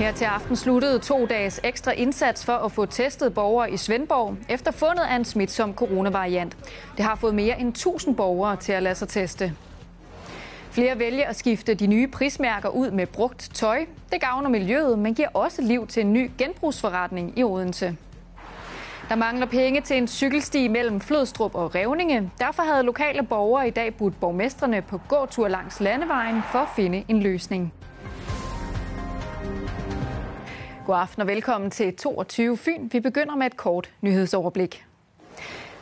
Her til aften sluttede to dages ekstra indsats for at få testet borgere i Svendborg efter fundet af en smitsom coronavariant. Det har fået mere end 1000 borgere til at lade sig teste. Flere vælger at skifte de nye prismærker ud med brugt tøj. Det gavner miljøet, men giver også liv til en ny genbrugsforretning i Odense. Der mangler penge til en cykelsti mellem Flodstrup og Revninge. Derfor havde lokale borgere i dag budt borgmestrene på gåtur langs landevejen for at finde en løsning. God aften og velkommen til 22 Fyn. Vi begynder med et kort nyhedsoverblik.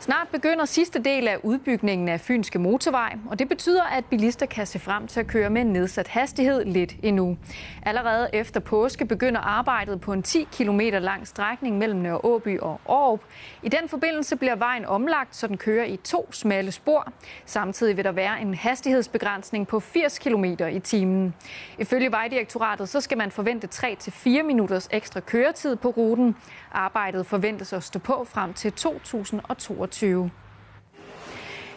Snart begynder sidste del af udbygningen af Fynske Motorvej, og det betyder, at bilister kan se frem til at køre med nedsat hastighed lidt endnu. Allerede efter påske begynder arbejdet på en 10 km lang strækning mellem Nørre Åby og Aarup. I den forbindelse bliver vejen omlagt, så den kører i to smalle spor. Samtidig vil der være en hastighedsbegrænsning på 80 km i timen. Ifølge Vejdirektoratet så skal man forvente 3-4 minutters ekstra køretid på ruten. Arbejdet forventes at stå på frem til 2022.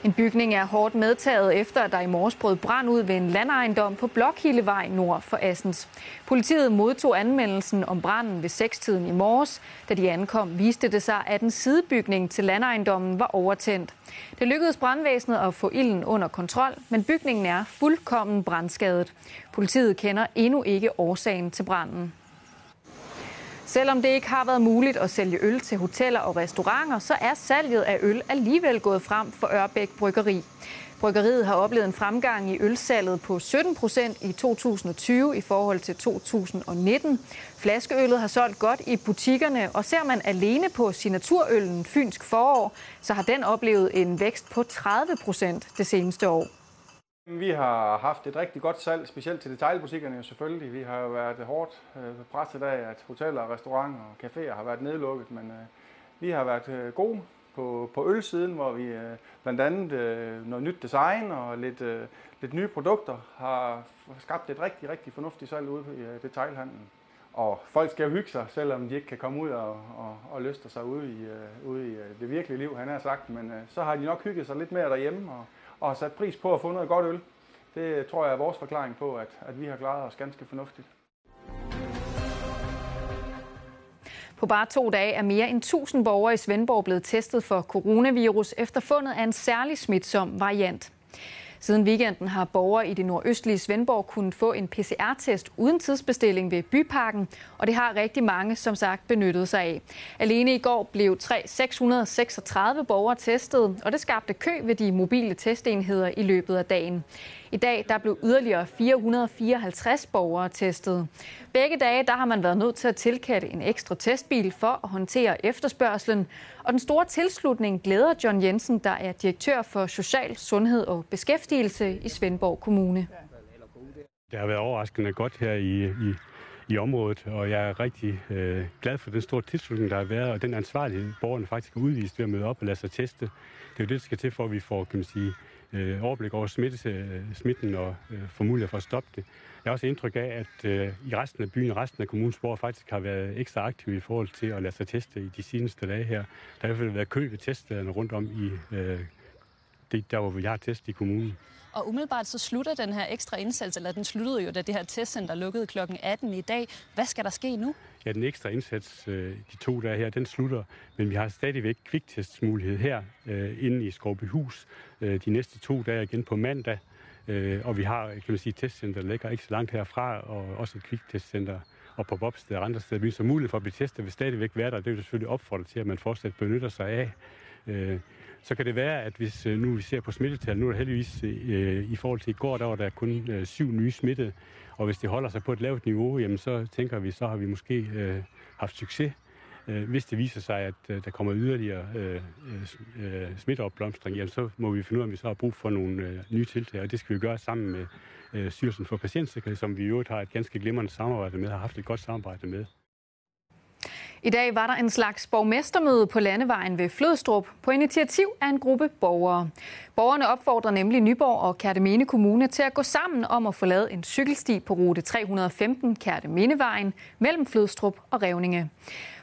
En bygning er hårdt medtaget efter, at der i morges brød brand ud ved en landejendom på Blokhildevej nord for Assens. Politiet modtog anmeldelsen om branden ved 6-tiden i morges. Da de ankom, viste det sig, at en sidebygning til landejendommen var overtændt. Det lykkedes brandvæsenet at få ilden under kontrol, men bygningen er fuldkommen brandskadet. Politiet kender endnu ikke årsagen til branden. Selvom det ikke har været muligt at sælge øl til hoteller og restauranter, så er salget af øl alligevel gået frem for Ørbæk Bryggeri. Bryggeriet har oplevet en fremgang i ølsalget på 17 procent i 2020 i forhold til 2019. Flaskeøllet har solgt godt i butikkerne, og ser man alene på signaturøllen Fynsk Forår, så har den oplevet en vækst på 30 procent det seneste år. Vi har haft et rigtig godt salg, specielt til detaljbutikkerne jo selvfølgelig. Vi har jo været hårdt øh, presset af, at hoteller, restauranter og caféer har været nedlukket, men øh, vi har været øh, gode på, på ølsiden, hvor vi blandt andet noget nyt design og lidt, lidt nye produkter har skabt et rigtig, rigtig fornuftigt salg ude i detaljhandlen. Og folk skal jo hygge sig, selvom de ikke kan komme ud og, og, og løste sig ude i, ude i det virkelige liv, han har sagt. Men så har de nok hygget sig lidt mere derhjemme, og, og har sat pris på at få noget godt øl. Det tror jeg er vores forklaring på, at, at vi har klaret os ganske fornuftigt. På bare to dage er mere end 1000 borgere i Svendborg blevet testet for coronavirus efter fundet af en særlig smitsom variant. Siden weekenden har borgere i det nordøstlige Svendborg kunnet få en PCR-test uden tidsbestilling ved Byparken, og det har rigtig mange som sagt benyttet sig af. Alene i går blev 636 borgere testet, og det skabte kø ved de mobile testenheder i løbet af dagen. I dag der blev yderligere 454 borgere testet. Begge dage der har man været nødt til at tilkalde en ekstra testbil for at håndtere efterspørgselen. Og den store tilslutning glæder John Jensen, der er direktør for Social, Sundhed og Beskæftigelse i Svendborg Kommune. Det har været overraskende godt her i, i, i området, og jeg er rigtig øh, glad for den store tilslutning, der har været, og den ansvarlighed, borgerne faktisk har udvist ved at møde op og lade sig teste. Det er jo det, der skal til for, at vi får kan man sige, øh, overblik over smitte, øh, smitten og øh, får mulighed for at stoppe det. Jeg har også indtryk af, at øh, i resten af byen, resten af kommunens borgere faktisk har været ekstra aktive i forhold til at lade sig teste i de seneste dage her. Der har i hvert fald været kø ved teststederne rundt om i øh, det, der, hvor vi har test i kommunen. Og umiddelbart så slutter den her ekstra indsats, eller den sluttede jo, da det her testcenter lukkede kl. 18 i dag. Hvad skal der ske nu? Ja, den ekstra indsats, øh, de to dage her, den slutter, men vi har stadigvæk kviktestmulighed her øh, inde i Skovbyhus øh, de næste to dage igen på mandag. Og vi har, kan man sige, testcenter, der ligger ikke så langt herfra, og også et kviktestcenter og på Bobsted og andre steder. Vi så mulighed for at blive testet vil stadigvæk være der. Det vil selvfølgelig opfordre til, at man fortsat benytter sig af. Så kan det være, at hvis øh, nu vi ser på smittetal, nu er der heldigvis øh, i forhold til i går, der var der kun øh, syv nye smittede, og hvis det holder sig på et lavt niveau, jamen så tænker vi, så har vi måske øh, haft succes. Øh, hvis det viser sig, at øh, der kommer yderligere øh, øh, øh smitteopblomstring, jamen så må vi finde ud af, om vi så har brug for nogle øh, nye tiltag, og det skal vi gøre sammen med øh, Styrelsen for Patientsikkerhed, som vi i øvrigt har et ganske glimrende samarbejde med, har haft et godt samarbejde med. I dag var der en slags borgmestermøde på landevejen ved Flødstrup på initiativ af en gruppe borgere. Borgerne opfordrer nemlig Nyborg og Kærtemene Kommune til at gå sammen om at få lavet en cykelsti på rute 315 Kærtemindevejen mellem Flødstrup og Revninge.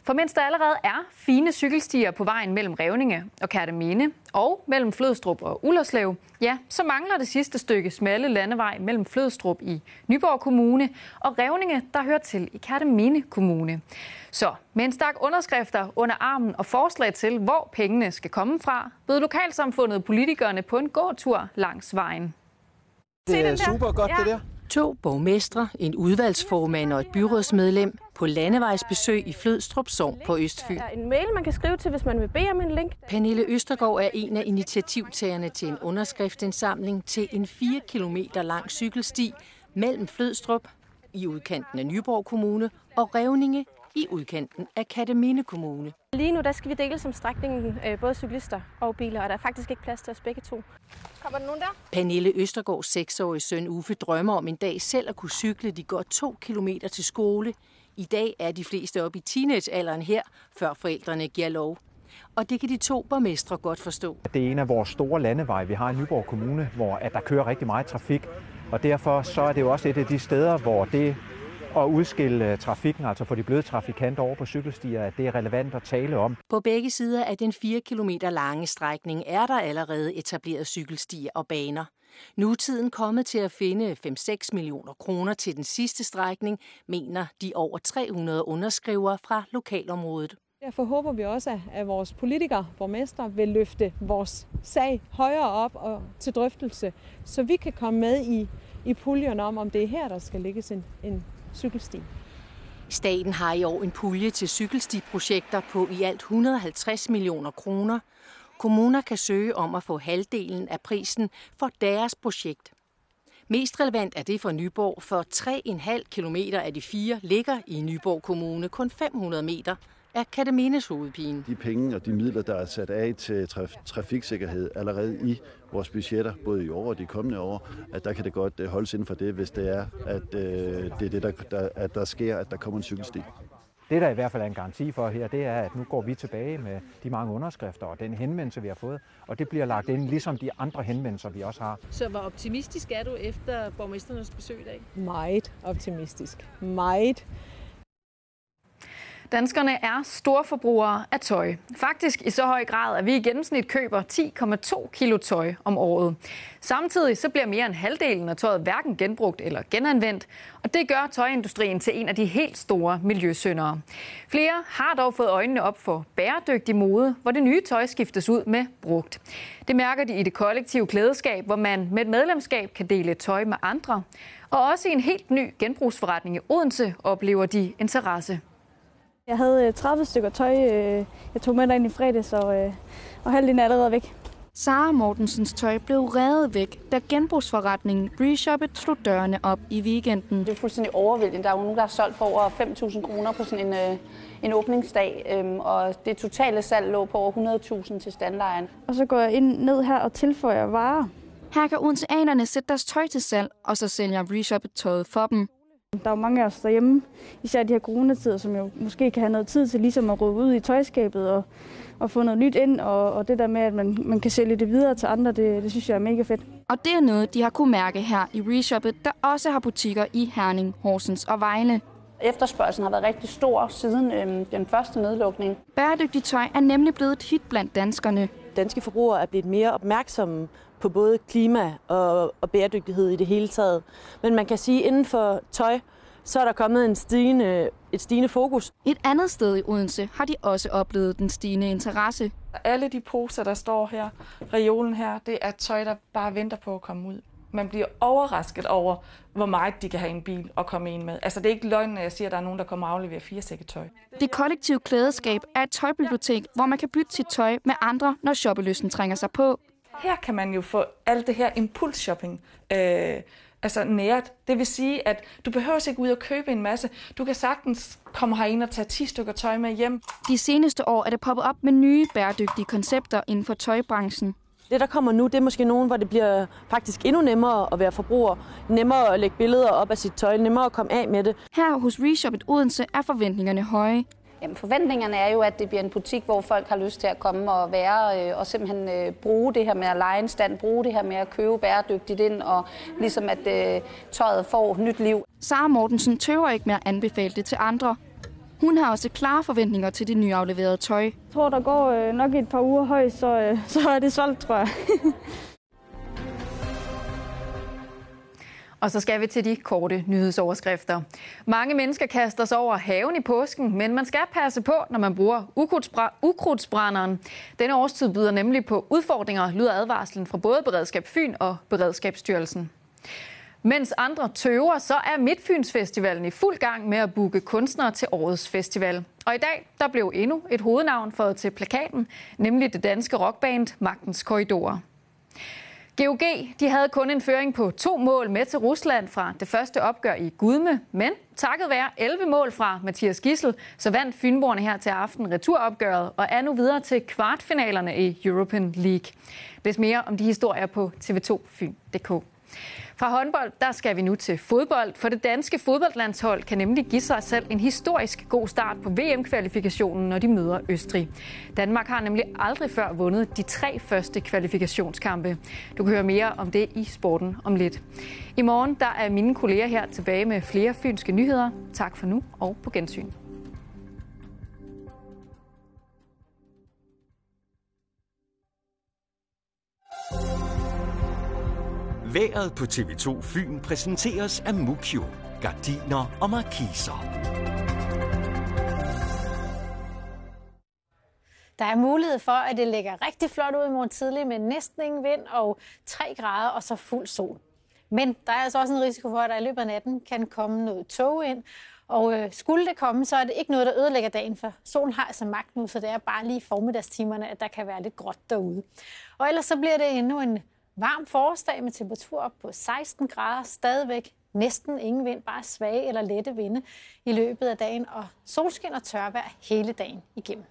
For mens der allerede er fine cykelstier på vejen mellem Revninge og Kærteminde og mellem Flødstrup og Ullerslev, ja, så mangler det sidste stykke smalle landevej mellem Flødstrup i Nyborg Kommune og Revninge, der hører til i Kærteminde Kommune. Så med en stak underskrifter under armen og forslag til, hvor pengene skal komme fra, bød lokalsamfundet politikerne på en gåtur langs vejen. Det er super godt, ja. det der. To borgmestre, en udvalgsformand og et byrådsmedlem på landevejsbesøg i Flødstrup Sogn på Østfyn. Der er en mail, man kan skrive til, hvis man vil bede om en link. Pernille Østergaard er en af initiativtagerne til en underskriftsindsamling til en 4 km lang cykelsti mellem Flødstrup i udkanten af Nyborg Kommune og Revninge i udkanten af Kataminde Kommune. Lige nu der skal vi dele som strækningen øh, både cyklister og biler, og der er faktisk ikke plads til os begge to. Kommer der nogen der? Pernille Østergaards seksårige søn Uffe drømmer om en dag selv at kunne cykle de godt to kilometer til skole. I dag er de fleste oppe i teenagealderen her, før forældrene giver lov. Og det kan de to borgmestre godt forstå. Det er en af vores store landeveje, vi har i Nyborg Kommune, hvor at der kører rigtig meget trafik. Og derfor så er det jo også et af de steder, hvor det at udskille trafikken, altså for de bløde trafikanter over på cykelstier, at det er relevant at tale om. På begge sider af den 4 km lange strækning er der allerede etableret cykelstier og baner. Nu er tiden kommet til at finde 5-6 millioner kroner til den sidste strækning, mener de over 300 underskrivere fra lokalområdet. Derfor håber vi også, at vores politikere, borgmestre, vil løfte vores sag højere op og til drøftelse, så vi kan komme med i, i puljen om, om det er her, der skal lægges en, en cykelsti. Staten har i år en pulje til cykelstiprojekter på i alt 150 millioner kroner. Kommuner kan søge om at få halvdelen af prisen for deres projekt. Mest relevant er det for Nyborg, for 3,5 km af de fire ligger i Nyborg Kommune, kun 500 meter af Katamines hovedpine. De penge og de midler, der er sat af til traf- trafiksikkerhed allerede i vores budgetter, både i år og de kommende år, at der kan det godt øh, holdes inden for det, hvis det er, at øh, det er det, der, der, at der sker, at der kommer en cykelsti. Det, der i hvert fald er en garanti for her, det er, at nu går vi tilbage med de mange underskrifter og den henvendelse, vi har fået, og det bliver lagt ind, ligesom de andre henvendelser, vi også har. Så hvor optimistisk er du efter borgmesternes besøg i dag? Meget optimistisk. Meget. Danskerne er storforbrugere af tøj. Faktisk i så høj grad, at vi i gennemsnit køber 10,2 kilo tøj om året. Samtidig så bliver mere end halvdelen af tøjet hverken genbrugt eller genanvendt, og det gør tøjindustrien til en af de helt store miljøsyndere. Flere har dog fået øjnene op for bæredygtig mode, hvor det nye tøj skiftes ud med brugt. Det mærker de i det kollektive klædeskab, hvor man med et medlemskab kan dele tøj med andre. Og også i en helt ny genbrugsforretning i Odense oplever de interesse. Jeg havde 30 stykker tøj, jeg tog med derind i fredags, og, og halvdelen er allerede væk. Sara Mortensens tøj blev revet væk, da genbrugsforretningen Reshoppet slog dørene op i weekenden. Det er fuldstændig overvældende. Der er jo nogen, der har solgt for over 5.000 kroner på sådan en, en åbningsdag, og det totale salg lå på over 100.000 til standlejen. Og så går jeg ind ned her og tilføjer varer. Her kan odenseanerne sætte deres tøj til salg, og så sælger Reshoppet tøjet for dem. Der er jo mange af os derhjemme, især de her coronatider, som jo måske kan have noget tid til ligesom at råbe ud i tøjskabet og, og få noget nyt ind. Og, og det der med, at man, man kan sælge det videre til andre, det, det synes jeg er mega fedt. Og det er noget, de har kunne mærke her i Reshoppet, der også har butikker i Herning, Horsens og Vejle. Efterspørgselen har været rigtig stor siden øhm, den første nedlukning. Bæredygtigt tøj er nemlig blevet et hit blandt danskerne. Danske forbrugere er blevet mere opmærksomme på både klima og, og bæredygtighed i det hele taget. Men man kan sige, at inden for tøj, så er der kommet en stigende, et stigende fokus. Et andet sted i Odense har de også oplevet den stigende interesse. Alle de poser, der står her, reolen her, det er tøj, der bare venter på at komme ud. Man bliver overrasket over, hvor meget de kan have en bil og komme ind med. Altså det er ikke løgn, når jeg siger, at der er nogen, der kommer og afleverer fire sække tøj. Det kollektive klædeskab er et tøjbibliotek, hvor man kan bytte sit tøj med andre, når shoppelysten trænger sig på. Her kan man jo få alt det her impulsshopping øh, altså nært. Det vil sige, at du behøver ikke ud og købe en masse. Du kan sagtens komme herind og tage 10 stykker tøj med hjem. De seneste år er det poppet op med nye bæredygtige koncepter inden for tøjbranchen. Det, der kommer nu, det er måske nogen, hvor det bliver faktisk endnu nemmere at være forbruger. Nemmere at lægge billeder op af sit tøj, nemmere at komme af med det. Her hos Reshoppet Odense er forventningerne høje. Jamen, forventningerne er jo, at det bliver en butik, hvor folk har lyst til at komme og være, øh, og simpelthen øh, bruge det her med at lege en stand, bruge det her med at købe bæredygtigt ind, og ligesom at øh, tøjet får nyt liv. Sara Mortensen tøver ikke med at anbefale det til andre. Hun har også klare forventninger til det nyafleverede tøj. Jeg tror, der går øh, nok et par uger højt, så, øh, så er det solgt, tror jeg. Og så skal vi til de korte nyhedsoverskrifter. Mange mennesker kaster sig over haven i påsken, men man skal passe på, når man bruger ukrudtsbrænderen. Denne årstid byder nemlig på udfordringer, lyder advarslen fra både Beredskab Fyn og Beredskabsstyrelsen. Mens andre tøver, så er Midtfynsfestivalen i fuld gang med at booke kunstnere til årets festival. Og i dag der blev endnu et hovednavn fået til plakaten, nemlig det danske rockband Magtens Korridorer. GOG de havde kun en føring på to mål med til Rusland fra det første opgør i Gudme, men takket være 11 mål fra Mathias Gissel, så vandt Fynborgerne her til aften returopgøret og er nu videre til kvartfinalerne i European League. Læs mere om de historier på tv2fyn.dk. Fra håndbold, der skal vi nu til fodbold, for det danske fodboldlandshold kan nemlig give sig selv en historisk god start på VM-kvalifikationen, når de møder Østrig. Danmark har nemlig aldrig før vundet de tre første kvalifikationskampe. Du kan høre mere om det i sporten om lidt. I morgen der er mine kolleger her tilbage med flere fynske nyheder. Tak for nu og på gensyn. Været på TV2 Fyn præsenteres af Mukio. Gardiner og markiser. Der er mulighed for, at det ligger rigtig flot ud i morgen tidlig med næsten ingen vind og 3 grader og så fuld sol. Men der er altså også en risiko for, at der i løbet af natten kan komme noget tog ind. Og øh, skulle det komme, så er det ikke noget, der ødelægger dagen, for solen har altså magt nu, så det er bare lige i formiddagstimerne, at der kan være lidt gråt derude. Og ellers så bliver det endnu en Varm forårsdag med temperatur op på 16 grader, stadigvæk næsten ingen vind, bare svage eller lette vinde i løbet af dagen, og solskin og tørvejr hele dagen igennem.